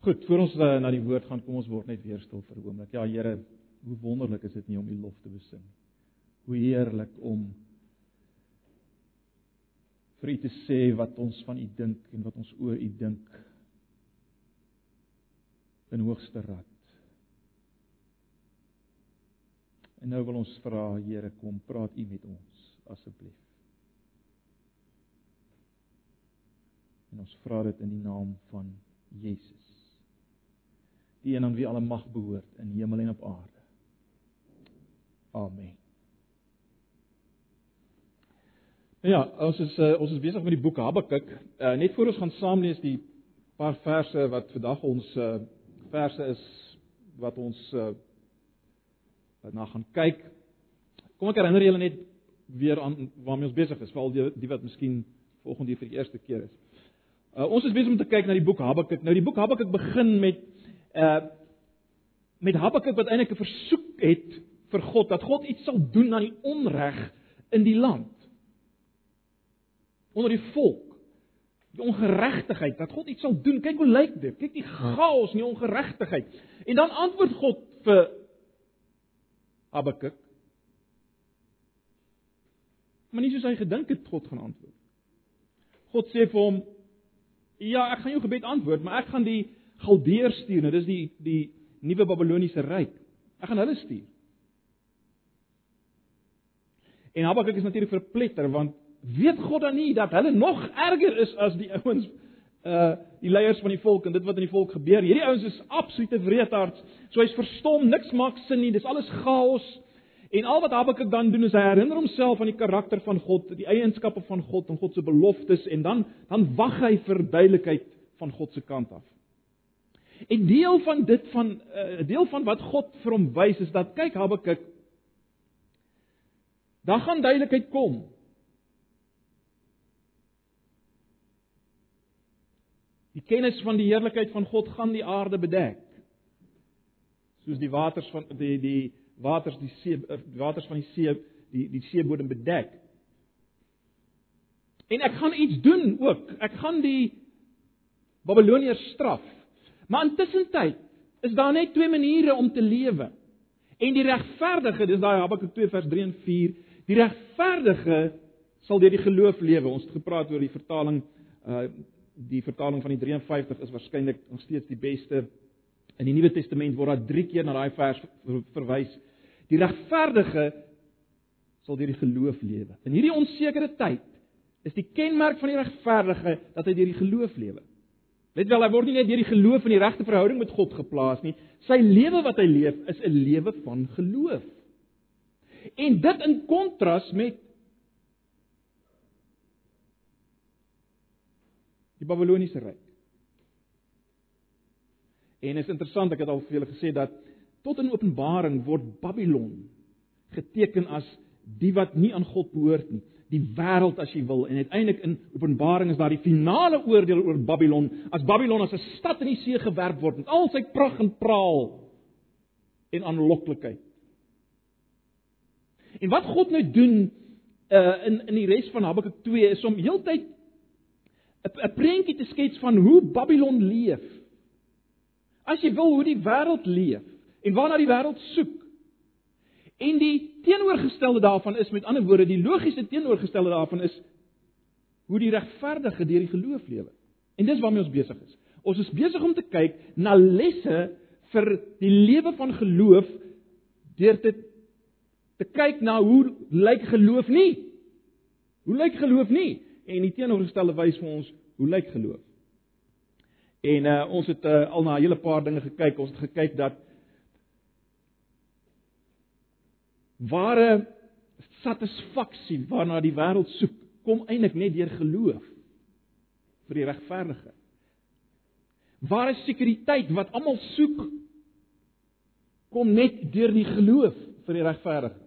Goed, voor ons uh, na die woord gaan, kom ons word net weer stil vir 'n oomblik. Ja, Here, hoe wonderlik is dit nie om U lof te besing. Hoe heerlik om vir U te sê wat ons van U dink en wat ons oor U dink. In hoogste raad. En nou wil ons vra, Here, kom praat U met ons asseblief. En ons vra dit in die naam van Jesus die een aan wie alle mag behoort in hemel en op aarde. Amen. Ja, ons is uh, ons is besig met die boek Habakuk. Uh, net voor ons gaan saam lees die paar verse wat vandag ons uh, verse is wat ons uh, na gaan kyk. Kom ek herinner julle net weer aan waarmee ons besig is, veral die, die wat miskien volgende keer vir die eerste keer is. Uh, ons is besig om te kyk na die boek Habakuk. Nou die boek Habakuk begin met uh met Habakuk wat eintlik 'n versoek het vir God dat God iets sal doen aan die onreg in die land. Onder die volk. Die ongeregtigheid, dat God iets sal doen. Kyk hoe lyk dit? Kyk die chaos en die ongeregtigheid. En dan antwoord God vir Habakuk. Maar nie soos hy gedink het God gaan antwoord. God sê vir hom: "Ja, ek gaan jou gebed antwoord, maar ek gaan die Galdeer stuur. Nou dis die die nuwe Babiloniese ryk. Ek gaan hulle stuur. En Habakuk is natuurlik verpletter want weet God dan nie dat hulle nog erger is as die ouens uh die leiers van die volk en dit wat in die volk gebeur. Hierdie ouens is absolute wreedaards. So hy's verstom, niks maak sin nie. Dis alles chaos. En al wat Habakuk dan doen is hy herinner homself aan die karakter van God, die eienskappe van God en God se beloftes en dan dan wag hy vir duidelikheid van God se kant af. En deel van dit van 'n uh, deel van wat God vir hom wys is dat kyk Habakuk daar gaan duidelikheid kom. Die kennis van die heerlikheid van God gaan die aarde bedek. Soos die waters van die die waters die see die waters van die see die die seebodem bedek. En ek gaan iets doen ook. Ek gaan die Babiloniërs straf. Maar intussen tyd is daar net twee maniere om te lewe. En die regverdige, dis daai Habakuk 2 vers 3 en 4, die regverdige sal deur die geloof lewe. Ons het gepraat oor die vertaling uh die vertaling van die 53 is waarskynlik nog steeds die beste. In die Nuwe Testament word daar 3 keer na daai vers verwys. Die regverdige sal deur die geloof lewe. In hierdie onsekere tyd is die kenmerk van die regverdige dat hy deur die geloof lewe. Let wel, hy word nie net deur die geloof in die regte verhouding met God geplaas nie. Sy lewe wat hy leef is 'n lewe van geloof. En dit in kontras met die Babiloniese ryk. En is interessant, ek het al vir julle gesê dat tot in Openbaring word Babylon geteken as die wat nie aan God behoort nie die wêreld as jy wil en uiteindelik in Openbaring is daar die finale oordeel oor Babylon as Babylon as 'n stad in die see gewerp word met al sy pragt en praal en aanloklikheid. En wat God nou doen uh in in die res van Habakuk 2 is om heeltyd 'n prentjie te skets van hoe Babylon leef. As jy wil hoe die wêreld leef en waarna die wêreld soek. En die teenoorgestelde daarvan is met ander woorde die logiese teenoorgestelde daarvan is hoe die regverdige deur die geloof lewe. En dis waarmee ons besig is. Ons is besig om te kyk na lesse vir die lewe van geloof deur te te kyk na hoe lyk geloof nie? Hoe lyk geloof nie? En die teenoorgestelde wys vir ons hoe lyk geloof. En uh, ons het uh, al na 'n hele paar dinge gekyk. Ons het gekyk dat ware satisfaksie waarna die wêreld soek, kom eintlik net deur geloof vir die regverdige. Ware sekuriteit wat almal soek, kom net deur die geloof vir die regverdige.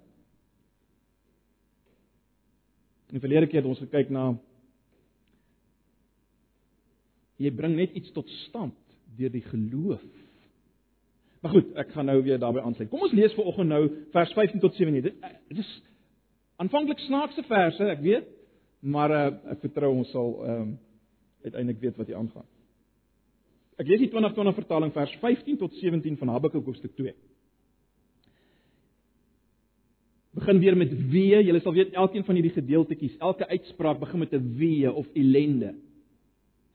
In die verlede keer het ons gekyk na jy bring net iets tot stand deur die geloof Maar goed, ek gaan nou weer daarby aansluit. Kom ons lees vanoggend nou vers 15 tot 17. Dit, dit is aanvanklik snaakse verse, ek weet, maar uh, ek vertrou ons sal ehm um, uiteindelik weet wat hier aangaan. Ek lees die 2020 vertaling vers 15 tot 17 van Habakuk hoofstuk 2. Begin weer met wee. Jy sal weet elkeen van hierdie gedeeltetjies, elke uitspraak begin met 'n wee of ellende.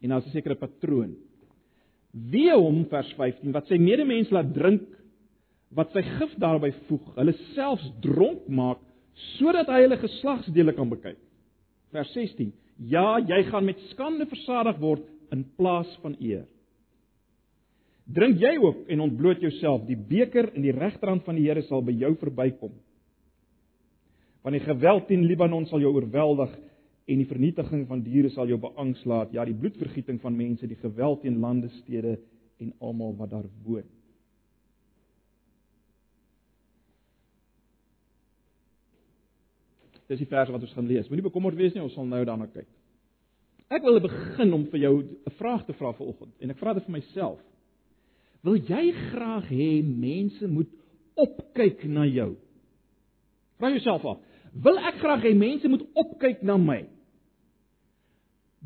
En daar's 'n sekere patroon. Wee hom vers 15 wat sy medemens laat drink wat sy gif daarby voeg, hulle selfs dronk maak sodat hy hulle geslagsdele kan bekyk. Vers 16. Ja, jy gaan met skande versadig word in plaas van eer. Drink jy ook en ontbloot jouself, die beker in die regterhand van die Here sal by jou verbykom. Want die geweld teen Libanon sal jou oorweldig en die vernietiging van diere sal jou beangslaat, ja, die bloedvergieting van mense, die geweld teen lande, stede en almal wat daar woon. Dis die vers wat ons gaan lees. Moenie bekommerd wees nie, ons sal nou daarna kyk. Ek wil begin om vir jou 'n vraag te vra vanoggend en ek vra dit vir myself. Wil jy graag hê mense moet opkyk na jou? Vra jouself af. Wil ek graag hê mense moet opkyk na my?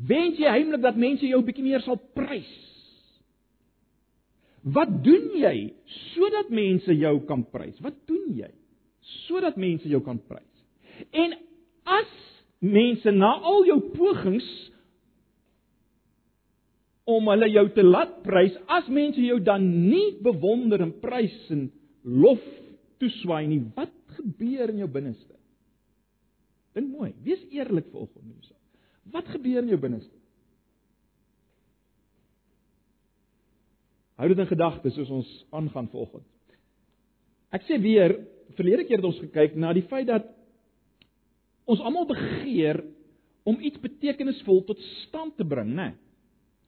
Wens jy heimlik dat mense jou bietjie meer sal prys? Wat doen jy sodat mense jou kan prys? Wat doen jy sodat mense jou kan prys? En as mense na al jou pogings om hulle jou te laat prys, as mense jou dan nie bewonder en prys en lof toeswaai nie, wat gebeur in jou binneste? Dink mooi, wees eerlik vanoggend met jouself. Wat gebeur in jou binneste? Hou dit in gedagte soos ons aangaan vanoggend. Ek sê weer, verlede keer het ons gekyk na die feit dat ons almal begeer om iets betekenisvol tot stand te bring, né?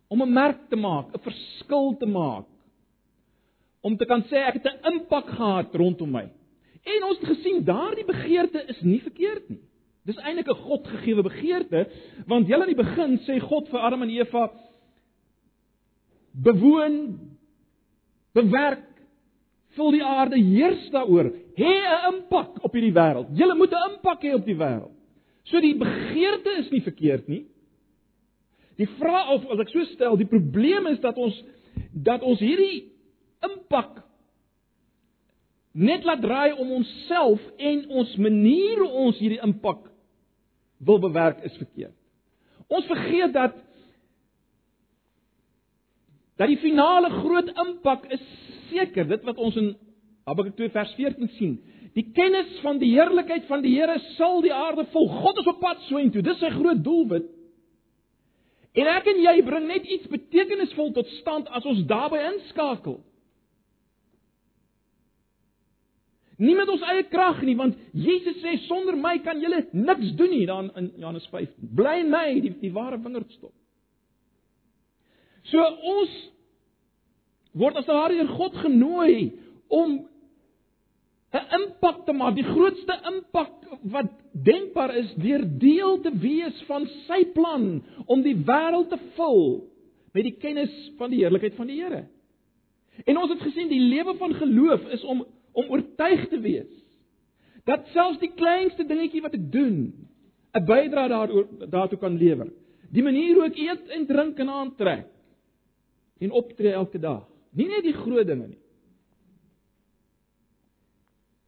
Om 'n merk te maak, 'n verskil te maak. Om te kan sê ek het 'n impak gehad rondom my. En ons het gesien daardie begeerte is nie verkeerd nie. Dis eintlik 'n Godgegewe begeerte, want heel aan die begin sê God vir Adam en Eva bewoon bewerk vul die aarde heers daaroor hê 'n impak op hierdie wêreld. Julle moet 'n impak hê op die wêreld. So die begeerte is nie verkeerd nie. Die vraag of as ek so stel, die probleem is dat ons dat ons hierdie impak net laat draai om onsself en ons manier hoe ons hierdie impak wil bewerk is verkeerd. Ons vergeet dat dat die finale groot impak is seker, dit wat ons in Habakuk 2 vers 14 sien. Die kennis van die heerlikheid van die Here sal die aarde vul. God is op pad soontoe. Dis sy groot doelwit. En ek en jy bring net iets betekenisvol tot stand as ons daarbey inskakel. Nie met ons eie krag nie, want Jesus sê sonder my kan julle niks doen nie dan in Johannes 5. Bly in my, die die ware wingerdstok. So ons word as ware deur God genooi om 'n impak te maak, die grootste impak wat denkbaar is deur deel te wees van sy plan om die wêreld te vul met die kennis van die heerlikheid van die Here. En ons het gesien die lewe van geloof is om om oortuig te wees dat selfs die kleinste dingetjie wat ek doen 'n bydrae daaroor daartoe kan lewer. Die manier hoe ek eet en drink en aantrek en optree elke dag. Nie net die groot dinge nie.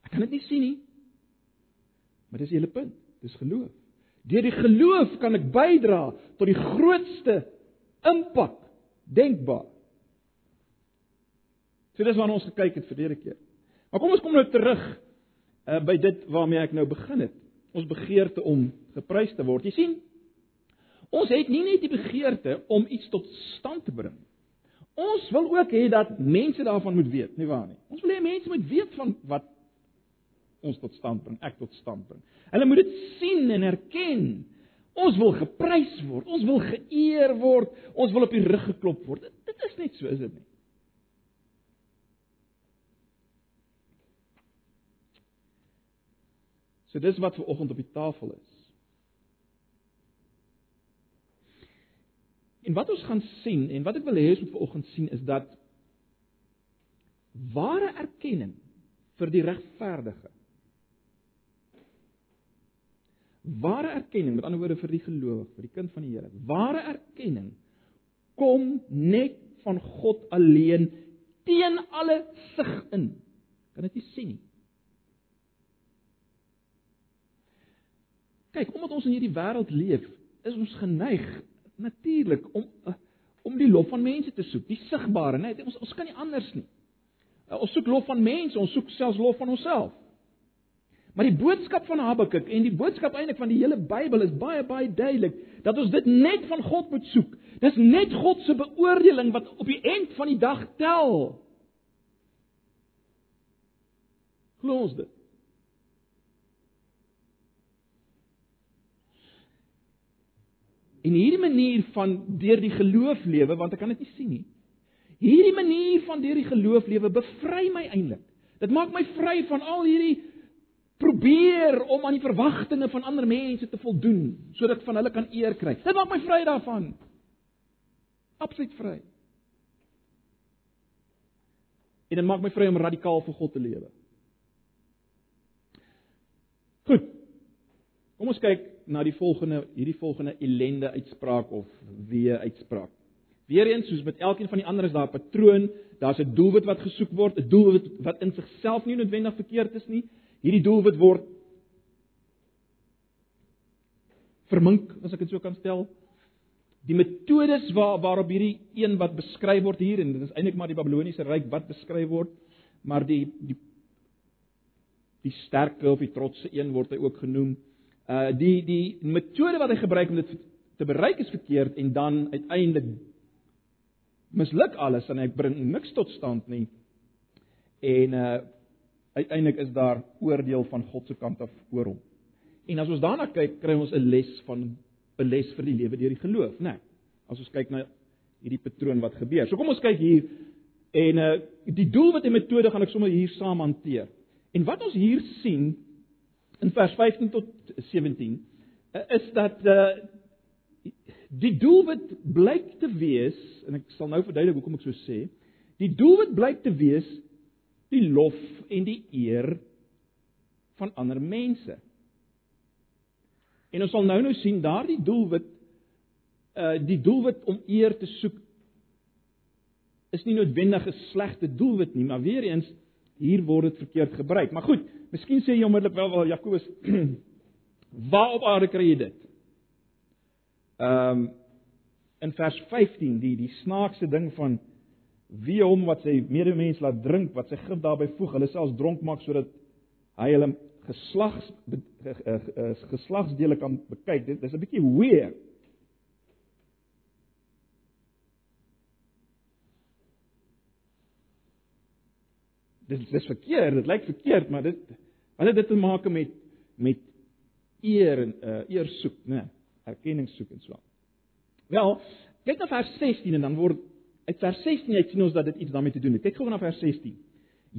Ek kan dit nie sien nie. Maar dis die hele punt. Dis geloof. Deur die geloof kan ek bydra tot die grootste impak denkbaar. So dis waarna ons gekyk het verlede keer. Maar kom ons kom nou terug uh, by dit waarmee ek nou begin het. Ons begeerte om geprys te word. Jy sien, ons het nie net die begeerte om iets tot stand te bring. Ons wil ook hê dat mense daarvan moet weet, nie waar nie? Ons wil hê mense moet weet van wat ons tot stand bring, ek tot stand bring. Hulle moet dit sien en erken. Ons wil geprys word, ons wil geëer word, ons wil op die rug geklop word. Dit, dit is net so, is dit nie? So dis wat ver oggend op die tafel is. En wat ons gaan sien en wat ek wil hê ons moet ver oggend sien is dat ware erkenning vir die regverdige ware erkenning met ander woorde vir die gelowige, vir die kind van die Here. Ware erkenning kom net van God alleen teen alle sig in. Kan dit nie sien nie. Kyk, omdat ons in hierdie wêreld leef, is ons geneig natuurlik om uh, om die lof van mense te soek, die sigbare, né? Nee, ons ons kan nie anders nie. Uh, ons soek lof van mense, ons soek selfs lof van onsself. Maar die boodskap van Habakuk en die boodskap eintlik van die hele Bybel is baie baie duidelik dat ons dit net van God moet soek. Dis net God se beoordeling wat op die eind van die dag tel. Glo ons dit? En hierdie manier van deur die geloof lewe, want ek kan dit nie sien nie. Hierdie manier van deur die geloof lewe bevry my eintlik. Dit maak my vry van al hierdie probeer om aan die verwagtinge van ander mense te voldoen sodat van hulle kan eer kry. Dit maak my vry daarvan. Absoluut vry. En dit maak my vry om radikaal vir God te lewe. Goed. Kom ons kyk na die volgende hierdie volgende ellende uitspraak of wee uitspraak. Weereens soos met elkeen van die ander is daar 'n patroon, daar's 'n doelwit wat gesoek word, 'n doelwit wat in sigself nie noodwendig verkeerd is nie. Hierdie doelwit word vermink, as ek dit so kan stel. Die metodes waar waarop hierdie een wat beskryf word hier en dit is eintlik maar die Babiloniese ryk wat beskryf word, maar die die die sterke of die trotse een word hy ook genoem uh die die metode wat hy gebruik om dit te bereik is verkeerd en dan uiteindelik misluk alles en hy bring niks tot stand nie. En uh uiteindelik is daar oordeel van God se kant af oor hom. En as ons daarna kyk, kry ons 'n les van 'n les vir die lewe deur die geloof, né? Nee, as ons kyk na hierdie patroon wat gebeur. So kom ons kyk hier en uh die doel wat die metode gaan ek sommer hier saam hanteer. En wat ons hier sien in vers 15 tot 17 eh, is dat uh die doelwit blyk te wees en ek sal nou verduidelik hoekom ek so sê die doelwit blyk te wees die lof en die eer van ander mense. En ons sal nou nou sien daardie doelwit uh die doelwit om eer te soek is nie noodwendig 'n slegte doelwit nie maar weer eens hier word dit verkeerd gebruik. Maar goed Miskien sê jy onmiddellik wel wel Jakobus waar op aarde kry jy dit? Ehm um, in vers 15 die die snaakse ding van wie hom wat sy medemens laat drink wat sy gif daarbey voeg, hulle selfs dronk maak sodat hy hulle geslags geslagsdele kan bekyk. Dit is 'n bietjie weird. Dit is verkeerd, dit lyk verkeerd, maar dit Het dit te maak met met eer en uh, eer soek, né? Nee, erkenning soek en so. Wel, kyk na vers 16 en dan word uit vers 16 uit sien ons dat dit iets daarmee te doen het. Kyk gou na vers 16.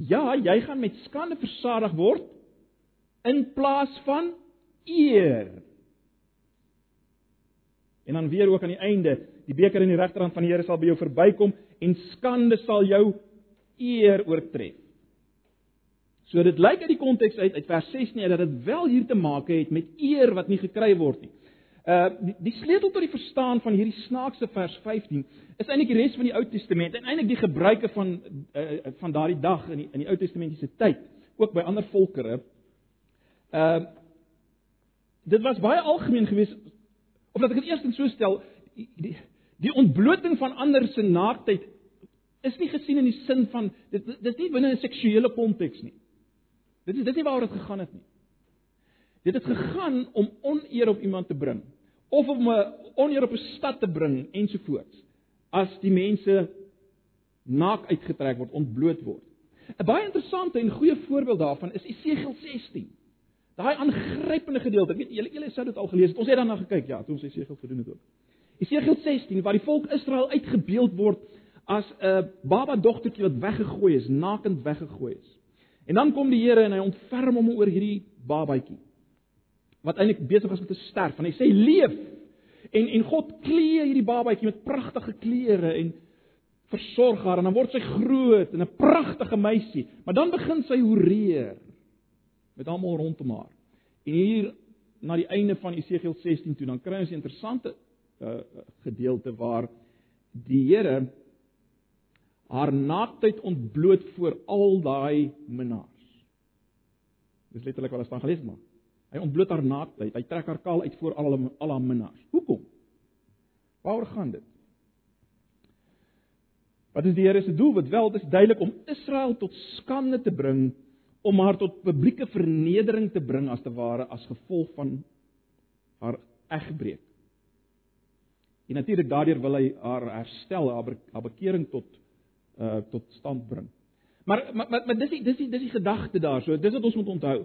Ja, jy gaan met skande versadig word in plaas van eer. En dan weer ook aan die einde, die beker in die regterhand van die Here sal by jou verbykom en skande sal jou eer oortref. So dit lyk uit die konteks uit uit vers 16 dat dit wel hier te maak het met eer wat nie gekry word nie. Uh die, die sleutel tot die verstaan van hierdie snaakse vers 15 is eintlik die res van die Ou Testament en eintlik die gebruike van uh van daardie dag in die in die Ou Testamentiese tyd, ook by ander volkere. Uh dit was baie algemeen geweest of dat ek dit eers so stel, die die ontbloting van ander se naaktheid is nie gesien in die sin van dit dis nie binne 'n seksuele konteks nie. Dit is dit nie waaroor dit gegaan het nie. Dit het gegaan om oneer op iemand te bring of om 'n oneer op 'n stad te bring ensovoorts. As die mense naak uitgetrek word, ontbloot word. 'n Baie interessante en goeie voorbeeld daarvan is Esegiel 16. Daai aangrypende gedeelte. Ek weet julle julle sou dit al gelees het. Ons het daarna gekyk, ja, toe ons Esegiel gedoen het ook. Esegiel 16 waar die volk Israel uitgebeeld word as 'n baba dogtertjie wat weggegooi is, nakend weggegooi is. En dan kom die Here en hy ontferm hom oor hierdie babatjie wat eintlik besig was om te sterf. En hy sê leef. En en God klee hierdie babatjie met pragtige klere en versorg haar en dan word sy groot en 'n pragtige meisie. Maar dan begin sy hoereer met almal rondom haar. En hier na die einde van Esegiel 16 toe dan kry ons 'n interessante uh, gedeelte waar die Here haar naaktheid ontbloot voor al daai minnaars. Dis letterlik wat ons van gelees het. Hy ontbloot haar naaktheid. Hy trek haar kaal uit voor al al haar minnaars. Hoekom? Waaroor gaan dit? Wat is die Here se doel? Wat wel, dit is duidelik om Israel tot skande te bring, om haar tot publieke vernedering te bring as te ware as gevolg van haar egbreek. En natuurlik daardeur wil hy haar herstel, haar bekering tot uh tot stand bring. Maar maar maar, maar dis die, dis die, dis die gedagte daar. So dis wat ons moet onthou.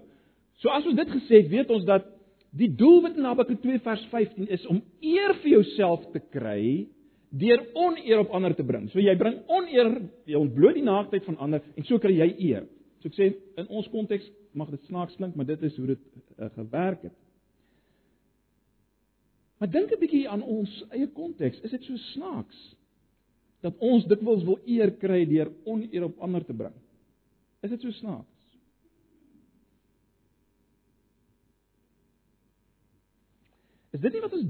So as ons dit gesê het, weet ons dat die doelwit in Habakuk 2 vers 15 is om eer vir jouself te kry deur oneer op ander te bring. So jy bring oneer, jy ontbloot die naaktheid van ander en so kry jy eer. So ek sê in ons konteks mag dit snaaks klink, maar dit is hoe dit uh, gewerk het. Maar dink 'n bietjie aan ons eie konteks. Is dit so snaaks dat ons dikwels wil eer kry deur oneer op ander te bring? Is dit so snaaks? Is dit nie wat ons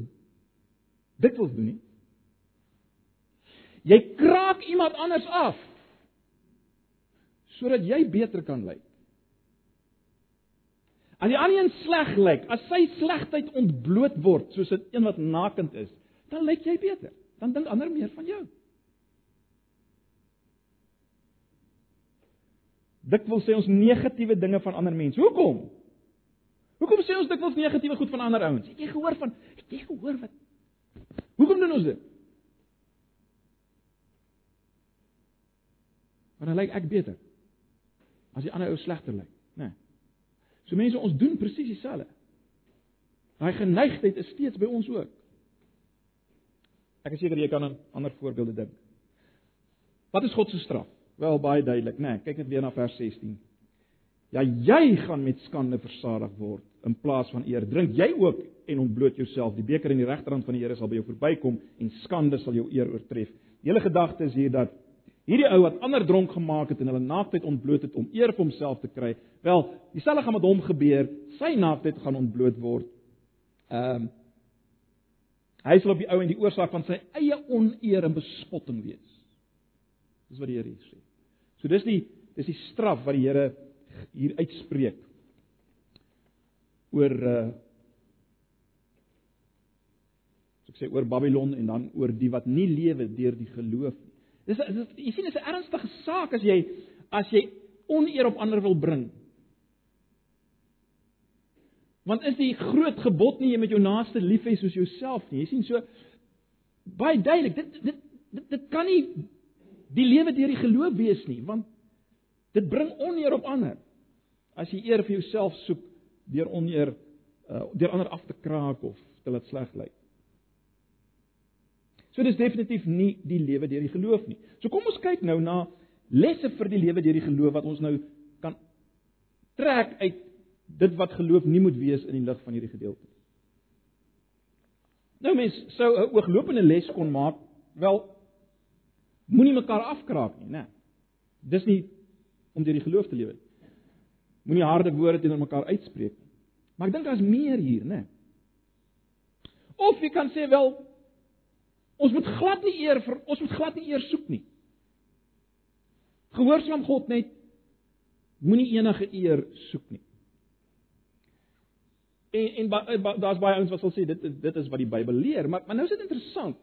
dikwels doen nie? Jy kraak iemand anders af sodat jy beter kan lyk. As die ander een sleg lyk, as sy slegheid ontbloot word soos 'n een wat nakend is, dan lyk jy beter. Dan dink ander meer van jou. Dikwels sê ons negatiewe dinge van ander mense. Hoekom? Hoekom sê ons dikwels negatiewe goed van ander ouens? Het jy gehoor van het jy gehoor wat Hoekom doen ons dit? Want dan lyk ek beter as die ander ou slegter lyk, né? Nee. So mense, ons doen presies dieselfde. Daai geneigtheid is steeds by ons ook. Ek is seker jy kan aan ander voorbeelde dink. Wat is God se straf? Wel baie duidelik, né? Nee, kyk net weer na vers 16. Ja, jy gaan met skande versadig word in plaas van eer. Drink jy ook en ontbloot jouself. Die beker in die regterhand van die Here sal by jou verbykom en skande sal jou eer oortref. Die hele gedagte is hier dat Hierdie ou wat ander dronk gemaak het en hulle naaktheid ontbloot het om eer vir homself te kry, wel, dieselfde gaan met hom gebeur, sy naaktheid gaan ontbloot word. Ehm um, hy sal op die ou en die oorsaak van sy eie oneer en bespotting wees. Dis wat die Here sê. So dis die dis die straf wat die Here hier uitspreek oor uh so ek sê oor Babylon en dan oor die wat nie lewe deur die geloof nie. Dis dis jy sien dis 'n ernstige saak as jy as jy oneer op ander wil bring. Want is die groot gebod nie jy met jou naaste lief hê soos jouself nie. Jy sien so baie duidelik dit dit dit, dit kan nie die lewe deur die geloof wees nie want dit bring oneer op ander. As jy eer vir jouself soek deur oneer uh, deur ander af te kraak of te laat sleg lyk. So dis definitief nie die lewe deur die geloof nie. So kom ons kyk nou na lesse vir die lewe deur die geloof wat ons nou kan trek uit dit wat geloof nie moet wees in die lig van hierdie gedeelte. Nou mens sou 'n ooglopende les kon maak, wel moenie mekaar afkraak nie, né? Dis nie om deur die geloof te lewe nie. Moenie harde woorde teenoor mekaar uitspreek nie. Maar ek dink daar's meer hier, né? Of jy kan sê wel Ons moet glad nie eer vir ons moet glad nie eer soek nie. Gehoorsaam God net moenie enige eer soek nie. En en eh, daar's baie ouens wat sal sê dit dit is wat die Bybel leer, maar maar nou is dit interessant.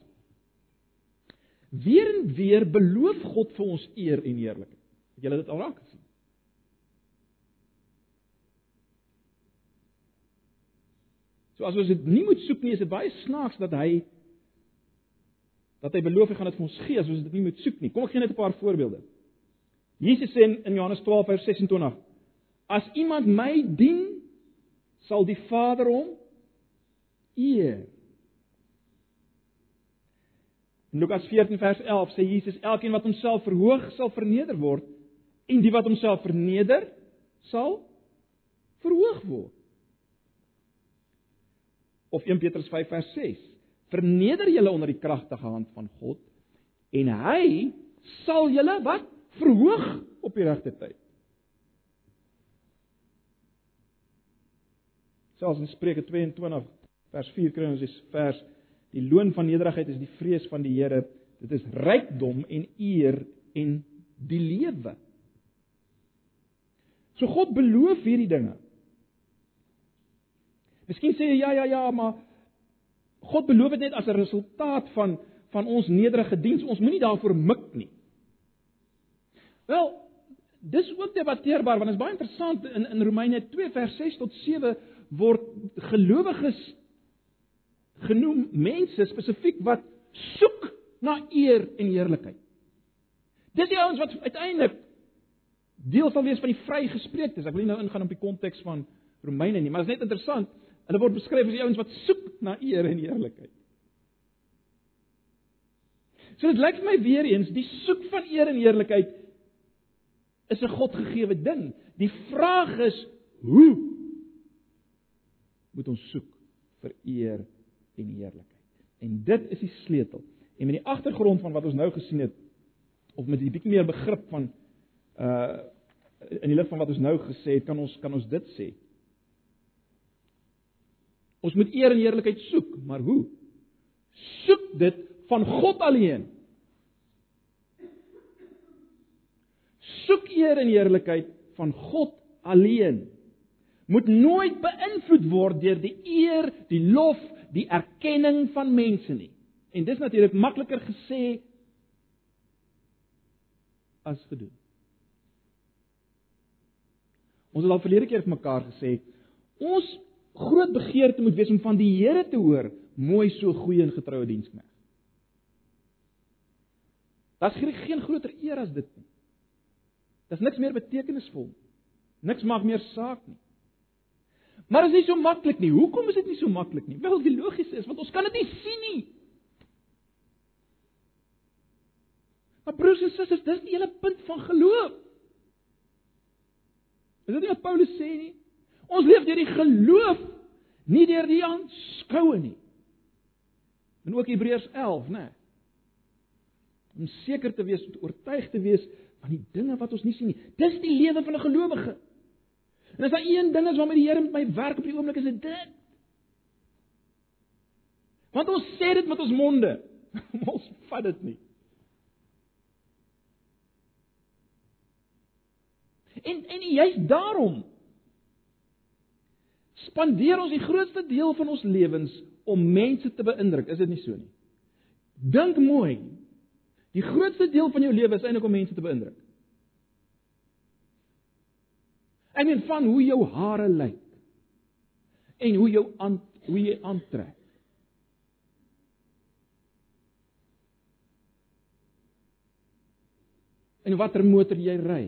Weer en weer beloof God vir ons eer en heerlikheid. Het julle dit al raak gesien? So as ons dit nie moet soek nie, is dit baie snaaks dat hy dat hy beloof hy gaan dit vir ons gee as ons dit nie moet soek nie. Kom ek gee net 'n paar voorbeelde. Jesus sê in Johannes 12 vers 26: As iemand my dien, sal die Vader hom eer. In Lukas 14 vers 11 sê Jesus: Elkeen wat homself verhoog, sal verneder word, en die wat homself verneder, sal verhoog word. Of 1 Petrus 5 vers 6: verneder julle onder die kragtige hand van God en hy sal julle wat verhoog op die regte tyd. Selfs in Spreuke 22 vers 4 kry ons dis vers die loon van nederigheid is die vrees van die Here. Dit is rykdom en eer en die lewe. So God beloof hierdie dinge. Miskien sê jy ja ja ja, maar God beloof dit net as 'n resultaat van van ons nederige diens. Ons moenie daarvoor mik nie. Wel, dis ook debatteerbaar want dit is baie interessant in in Romeine 2 vers 6 tot 7 word gelowiges genoem mense spesifiek wat soek na eer en heerlikheid. Dis die ouens wat uiteindelik deel sal wees van die vrygespreektes. Ek wil nie nou ingaan op die konteks van Romeine nie, maar dit is net interessant. Hulle word beskryf as die ouens wat soek na eer en heerlikheid. So dit lyk vir my weer eens, die soek van eer en heerlikheid is 'n Godgegewe ding. Die vraag is hoe moet ons soek vir eer en heerlikheid? En dit is die sleutel. En met die agtergrond van wat ons nou gesien het of met 'n bietjie meer begrip van uh in die lig van wat ons nou gesê het, kan ons kan ons dit sê. Ons moet eer en heerlikheid soek, maar hoe? Soek dit van God alleen. Soek eer en heerlikheid van God alleen. Moet nooit beïnvloed word deur die eer, die lof, die erkenning van mense nie. En dis natuurlik makliker gesê as gedoen. Ons het al verlede keer vir mekaar gesê, ons groot begeerte moet wees om van die Here te hoor, mooi so goeie en getroue diensknegt. Daar's geen groter eer as dit nie. Daar's niks meer betekenisvol. Niks maak meer saak nie. Maar dit is nie so maklik nie. Hoekom is dit nie so maklik nie? Wel, die logiese is want ons kan dit nie sien nie. Maar broers en susters, dis die hele punt van geloof. Is dit nie wat Paulus sê nie? Ons leef deur die geloof, nie deur die aanskoue nie. En ook Hebreërs 11, né? Om seker te wees, oortuig te wees van die dinge wat ons nie sien nie. Dis die lewe van 'n gelowige. En as daar een ding is waarmee die Here met my werk op die oomblik is dit dit. Want ons sê dit met ons monde, maar ons vat dit nie. En en juist daarom spandeer ons die grootste deel van ons lewens om mense te beïndruk, is dit nie so nie? Dink mooi. Die grootste deel van jou lewe is eintlik om mense te beïndruk. Ek meen van hoe jou hare lyk en hoe jou aan hoe jy aantrek. En watter motor jy ry?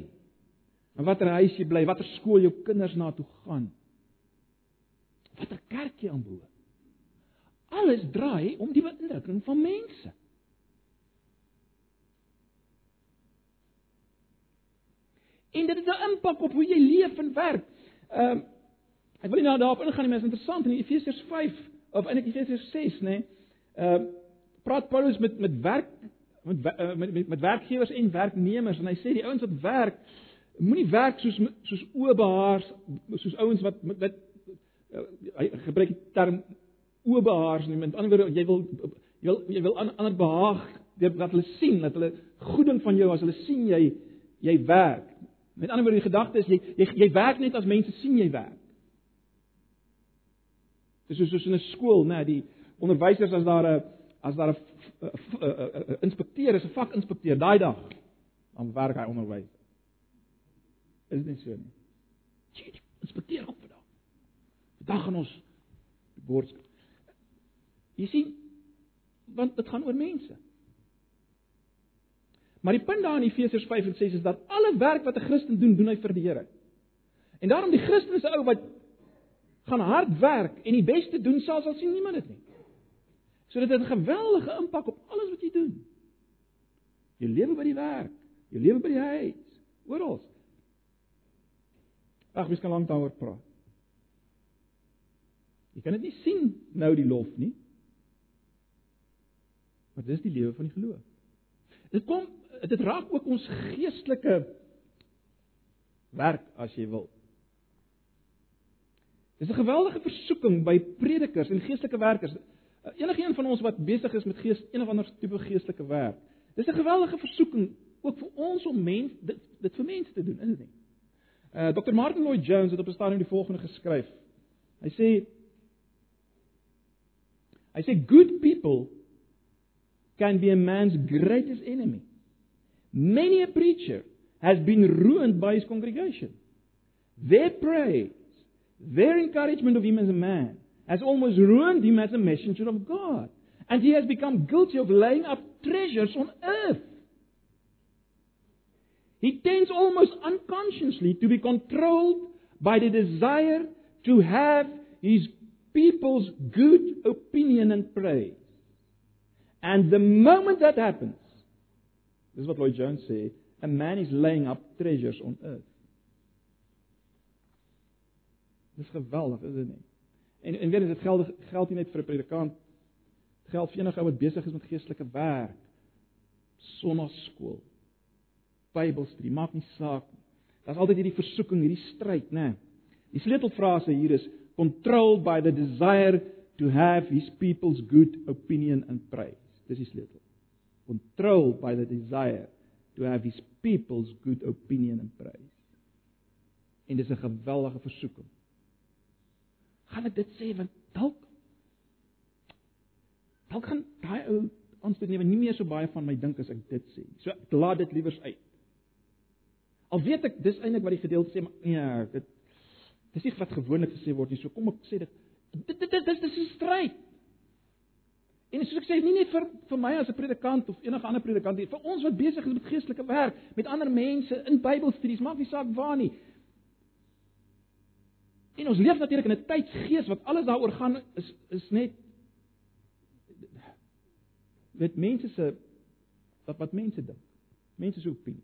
In watter huis jy bly, watter skool jou kinders na toe gaan. Watter kerk jy aanbehoort. Alles draai om die beïndrukking van mense. En dit het 'n impak op hoe jy leef en werk. Ehm um, ek wil nie nou daarop ingaan nie, maar dit is interessant in Efesiërs 5 of in Efesiërs 6, nê. Nee, ehm uh, praat Paulus met met werk met uh, met met, met werkgewers en werknemers en hy sê die ouens wat werk moenie werk soos soos oorbehaars soos ouens wat wat uh, hy gebruik die term oorbehaars nie met ander woorde jy wil jy wil jy wil ander behaag dat hulle sien dat hulle goeding van jou as hulle sien jy jy werk met ander woorde die gedagte is jy, jy jy werk net as mense sien jy werk dis soos soos in 'n skool nê die onderwysers as daar 'n as daar 'n inspekteur is 'n vakinspekteur daai dag dan werk hy onderwys is nie so nie. Inspekteer op vandag. Vandag gaan ons boodskap. Jy sien, want dit gaan oor mense. Maar die punt daar in Efesiërs 5 en 6 is dat alle werk wat 'n Christen doen, doen hy vir die Here. En daarom die Christen is 'n ou wat gaan hard werk en die beste doen selfs al sien niemand dit nie. So dit het 'n geweldige impak op alles wat jy doen. Jou lewe by die werk, jou lewe by die huis, oral. Ag, mens kan lank daaroor praat. Jy kan dit nie sien nou die lof nie. Maar dis die lewe van die geloof. Dit kom dit raak ook ons geestelike werk as jy wil. Dis 'n geweldige versoeking by predikers en geestelike werkers. Enige een van ons wat besig is met gees een of ander tipe geestelike werk. Dis 'n geweldige versoeking ook vir ons om mens dit dit vir mense te doen, is dit nie? Uh Dr. Martin Lloyd Jones het op 'n stadium die volgende geskryf. Hy sê hy sê good people can be a man's greatest enemy. Many a preacher has been ruined by his congregation. Their praise, their encouragement of him as a man has almost ruined him as a messenger of God. And he has become guilty of laying up treasures on earth. He tends almost unconsciously to be controlled by the desire to have his people's good opinion and praise. And the moment that happens, this is what Lloyd Jones said, a man is laying up treasures on earth. Dis geweldig, is dit nie? En en weet jy dit geld geld nie net vir 'n predikant. Dit geld vir enige ou wat besig is met geestelike werk. Sonnaskool. Bybelstudie, maak nie saak nie. Daar's altyd hierdie versoeking, hierdie stryd, né? Die sleutelfrase hier is controlled by the desire to have his people's good opinion and praise. Dis die sleutel. Controlled by the desire to have his people's good opinion and praise. En dis 'n geweldige versoeking. Gaan ek dit sê want dalk dalk gaan daai ou ons dit nie meer so baie van my dink as ek dit sê. So ek laat dit liewers uit. Al weet ek dis eintlik wat die gedeelte sê, maar nee, dit dis nie wat gewoonlik gesê word nie. So kom ek sê dit dit dis 'n stryd. En soos ek sê, nie net vir vir my as 'n predikant of enige ander predikant nie, vir ons wat besig is met geestelike werk, met ander mense in Bybelstudies, maak nie saak waar nie. En ons leef natuurlik in 'n tydsgees wat alles daaroor gaan is is net met mense se wat wat mense dink. Mense se opinie.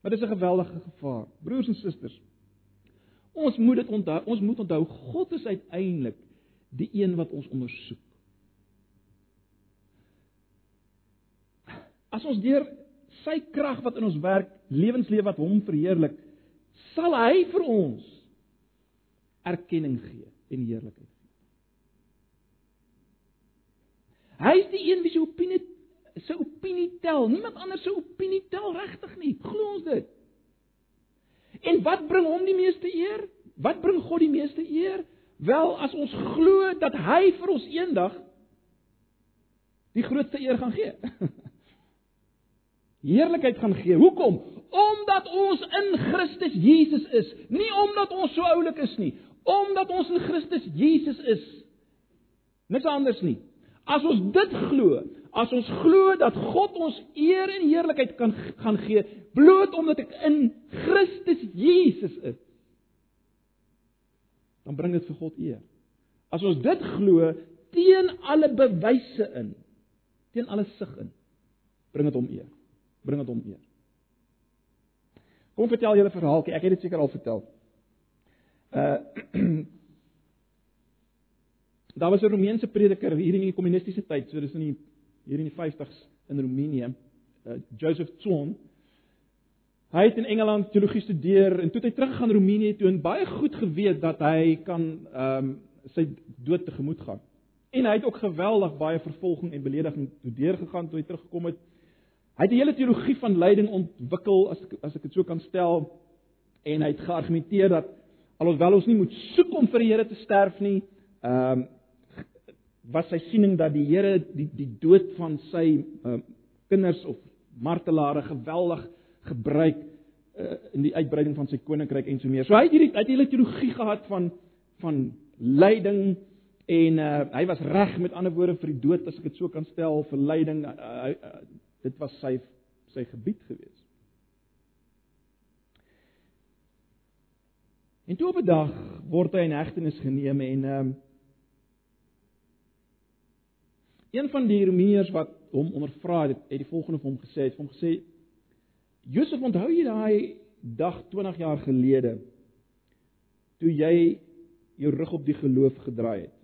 Maar dis 'n geweldige gevaar. Broers en susters, ons moet dit onthou, ons moet onthou God is uiteindelik die een wat ons ondersoek. As ons deur sy krag wat in ons werk, lewenslewe wat hom verheerlik, sal hy vir ons erkenning gee en heerlikheid. Hy is die een wie se opinie se opinie tel. Niemand anders se opinie tel regtig nie. Glo ons dit. En wat bring hom die meeste eer? Wat bring God die meeste eer? Wel, as ons glo dat hy vir ons eendag die grootste eer gaan gee. Heerlikheid gaan gee. Hoekom? Omdat ons in Christus Jesus is, nie omdat ons so oulik is nie, omdat ons in Christus Jesus is. Niks anders nie. As ons dit glo, as ons glo dat God ons eer en heerlikheid kan gaan gee bloot omdat ek in Christus Jesus is, dan bring dit vir God eer. As ons dit glo teen alle bewyse in, teen alle sig in, bring dit hom eer. Bring dit hom eer. Kom vertel julle verhaaltjie. Ek het dit seker al vertel. Uh Daar was 'n Romeinse prediker hier in die kommunistiese tyd, so dis in die hier in die 50s in Roemenië, uh, Joseph Tson. Hy het in Engeland teologie studeer en toe het hy teruggegaan Roemenië toe en baie goed geweet dat hy kan ehm um, sy dood tegemoet gaan. En hy het ook geweldig baie vervolging en belediging toe deurgegaan toe hy teruggekom het. Hy het 'n hele teologie van lyding ontwikkel as ek, as ek dit so kan stel en hy het geargumenteer dat alhoewel ons nie moet soek om vir die Here te sterf nie, ehm um, was sy siening dat die Here die die dood van sy uh, kinders of martelare geweldig gebruik uh, in die uitbreiding van sy koninkryk en so meer. So hy het hierdie hy het hierdie teologie gehad van van lyding en uh, hy was reg met ander woorde vir die dood as ek dit so kan stel vir lyding uh, uh, uh, dit was sy sy gebied gewees. En toe op 'n dag word hy in hegtenis geneem en ehm uh, Een van die Romeërs wat hom ondervra het, het die volgende vir hom gesê, het hom gesê: "Josef, onthou jy daai dag 20 jaar gelede toe jy jou rug op die geloof gedraai het?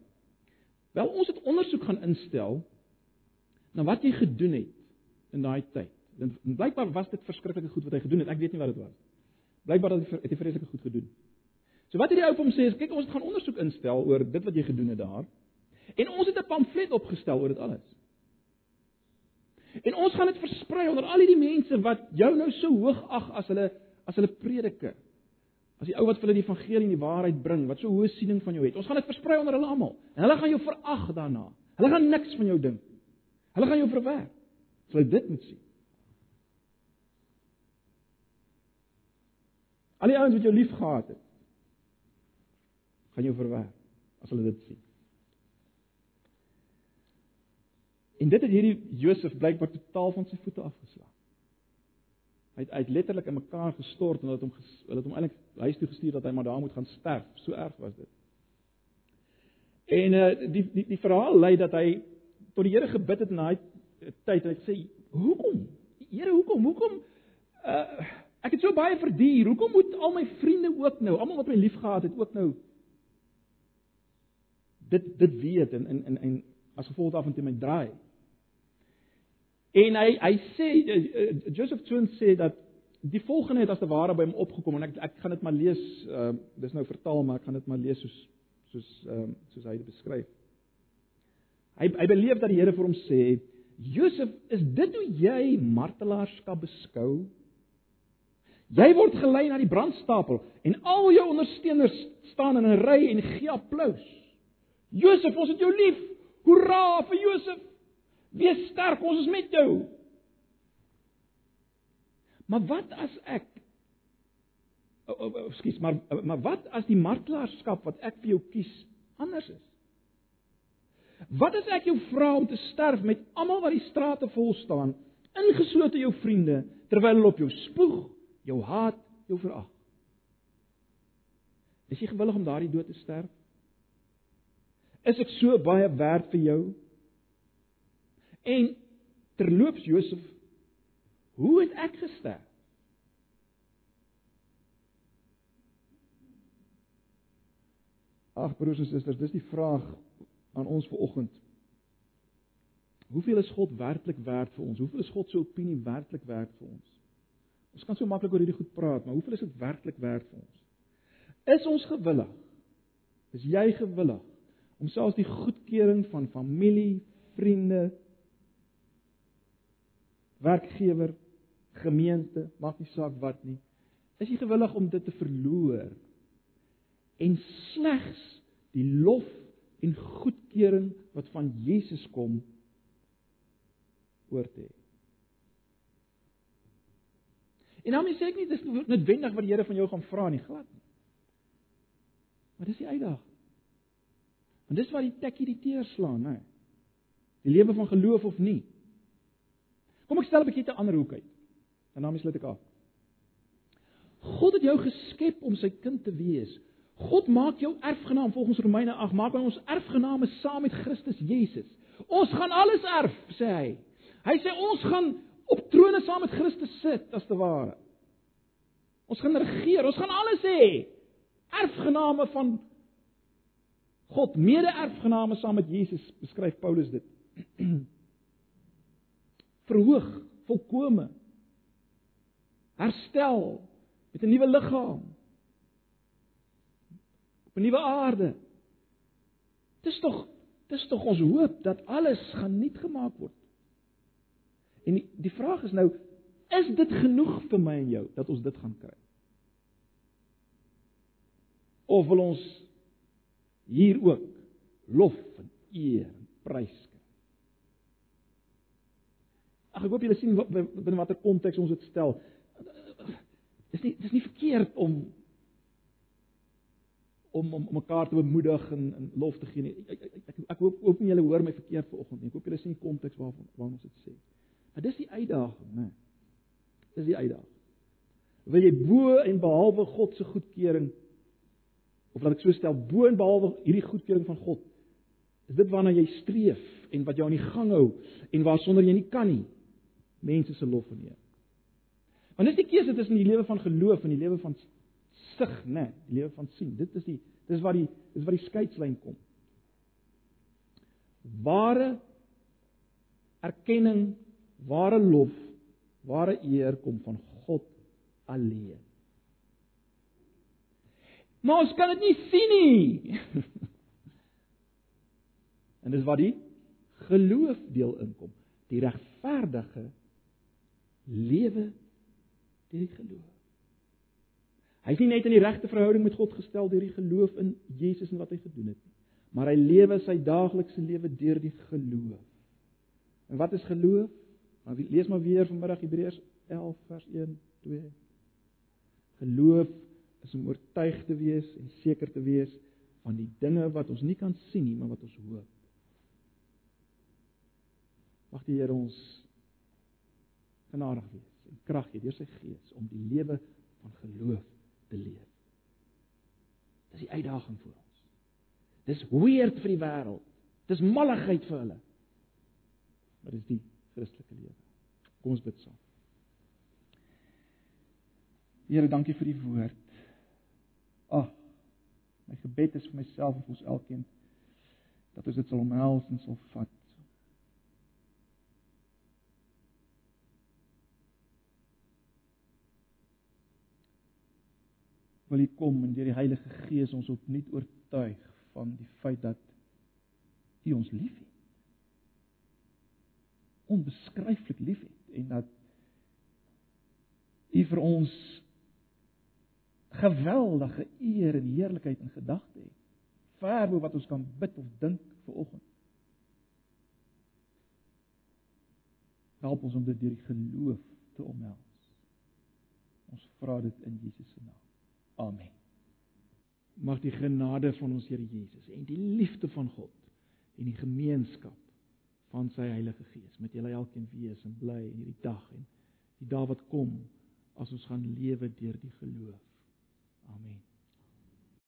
Wel, ons het ondersoek gaan instel na wat jy gedoen het in daai tyd. En blykbaar was dit verskriklike goed wat hy gedoen het. Ek weet nie wat dit was. Blykbaar het hy vreeslike goed gedoen. So wat het die ou hom sê? Kyk, ons het gaan ondersoek instel oor dit wat jy gedoen het daar. En ons het 'n pamflet opgestel oor dit alles. En ons gaan dit versprei onder al hierdie mense wat jou nou so hoog ag as hulle as hulle prediker. As die ou wat vir hulle die evangelie en die waarheid bring, wat so hoë siening van jou het. Ons gaan dit versprei onder hulle almal. En hulle gaan jou verag daarna. Hulle gaan niks van jou dink. Hulle gaan jou verwerp. Jy so dit moet sien. Al die ouens wat jou liefgehad het, gaan jou verwerp as hulle dit sien. En dit het hierdie Josef blykbaar totaal van sy voete afgeslaan. Hy het, hy het letterlik in mekaar gestort en hulle het hom hulle het hom eintlik huis toe gestuur dat hy maar daar moet gaan sterf. So erg was dit. En uh die die die verhaal lei dat hy tot die Here gebid het in daai tyd en hy sê: "Hoekom? Here, hoekom? Hoekom uh ek het so baie verdier. Hoekom moet al my vriende ook nou, almal wat my liefgehad het, ook nou dit dit weet en en en, en as gevolg daarvan te my draai?" En hy hy sê uh, Joseph Twin sê dat die volgende het as te ware by hom opgekom en ek ek gaan dit maar lees uh dis nou vertaal maar ek gaan dit maar lees soos soos ehm uh, soos hy dit beskryf. Hy hy beleef dat die Here vir hom sê Josef, is dit hoe jy martelaarskap beskou? Jy word gelei na die brandstapel en al jou ondersteuners staan in 'n ry en gee applous. Josef, ons het jou lief. Hoera vir Josef. Wees sterk, ons is met jou. Maar wat as ek Ekskuus, maar maar wat as die martelaarskap wat ek vir jou kies anders is? Wat as ek jou vra om te sterf met almal wat die strate vol staan, ingeslote jou vriende, terwyl hulle op jou spoeg, jou haat, jou verag? Is jy gewillig om daardie dood te sterf? Is ek so baie werd vir jou? En terloops Josef, hoe het ek gesterf? Ag broers en susters, dis die vraag aan ons vanoggend. Hoeveel is God werklik werd vir ons? Hoeveel is God se opinie werklik werd vir ons? Ons kan so maklik oor hierdie goed praat, maar hoeveel is dit werklik werd vir ons? Is ons gewillig? Is jy gewillig om selfs die goedkeuring van familie, vriende, werkgewer, gemeente, maak nie saak wat nie. Is jy gewillig om dit te verloor en slegs die lof en goedkeuring wat van Jesus kom oor te hê? En dan sê ek nie dis noodwendig wat die Here van jou gaan vra nie, glad nie. Maar dis die uitdaging. En dis waar die tekkie die teer slaan, hè. Die lewe van geloof of nie. Kom ek stel 'n bietjie te ander hoek uit. En dan sluit ek af. God het jou geskep om sy kind te wees. God maak jou erfgenaam volgens Romeine 8, maak ons erfgename saam met Christus Jesus. Ons gaan alles erf, sê hy. Hy sê ons gaan op trone saam met Christus sit, as te ware. Ons gaan regeer, ons gaan alles hê. Erfgename van God, mede-erfgename saam met Jesus, beskryf Paulus dit. verhoog, volkome. Herstel met 'n nuwe liggaam. Op 'n nuwe aarde. Dis tog dis tog ons hoop dat alles gaan nuut gemaak word. En die, die vraag is nou, is dit genoeg vir my en jou dat ons dit gaan kry? Of wil ons hier ook lof en eer en prys Ag ek hoop julle sien binne watter konteks ons dit stel. Dis nie dis nie verkeerd om om om mekaar te bemoedig en, en lof te gee nie. Ek ek, ek, ek hoop ook nie julle hoor my verkeerd vanoggend nie. Ek hoop julle sien die konteks waarvan waarvan ons dit sê. Maar dis die uitdaging, né? Dis die uitdaging. Wil jy bo en behalwe God se goedkeuring of laat ek so stel bo en behalwe hierdie goedkeuring van God is dit waarna jy streef en wat jou aan die gang hou en waarsonder jy nie kan nie mense se lof en eer. Want dis die keuse tussen die lewe van geloof en die lewe van sig, né, die lewe van sien. Dit is die dis waar die dis waar die skeidslyn kom. Ware erkenning, ware lof, ware eer kom van God alleen. Maar ons kan dit nie sien nie. en dis waar die geloof deel inkom Die regverdige lewe deur die geloof. Hy's nie net in die regte verhouding met God gestel deur die geloof in Jesus en wat hy gedoen het nie, maar hy lewe sy daaglikse lewe deur die geloof. En wat is geloof? Maar lees maar weer vanmiddag Hebreërs 11 vers 1 2. Geloof is om oortuig te wees en seker te wees van die dinge wat ons nie kan sien nie, maar wat ons hoop. Mag die Here ons genadig wees en krag gee deur sy gees om die lewe van geloof te leef. Dis die uitdaging vir ons. Dis weird vir die wêreld. Dis malligheid vir hulle. Maar dis die Christelike lewe. Kom ons bid saam. Here, dankie vir die woord. Ag, my gebed is vir myself en vir ons elkeen dat ons dit sal omhels en sal vat. Wil U kom en deur die Heilige Gees ons opnuut oortuig van die feit dat U ons liefhet. Onbeskryflik liefhet en dat U vir ons geweldige eer en heerlikheid in gedagte het. Ver bo wat ons kan bid of dink vir oggend. Help ons om dit deur die geloof te omhels. Ons vra dit in Jesus se naam. Amen. Mag die genade van ons Here Jesus en die liefde van God en die gemeenskap van sy Heilige Gees met julle elkeen wees en bly in hierdie dag en die dag wat kom as ons gaan lewe deur die geloof. Amen.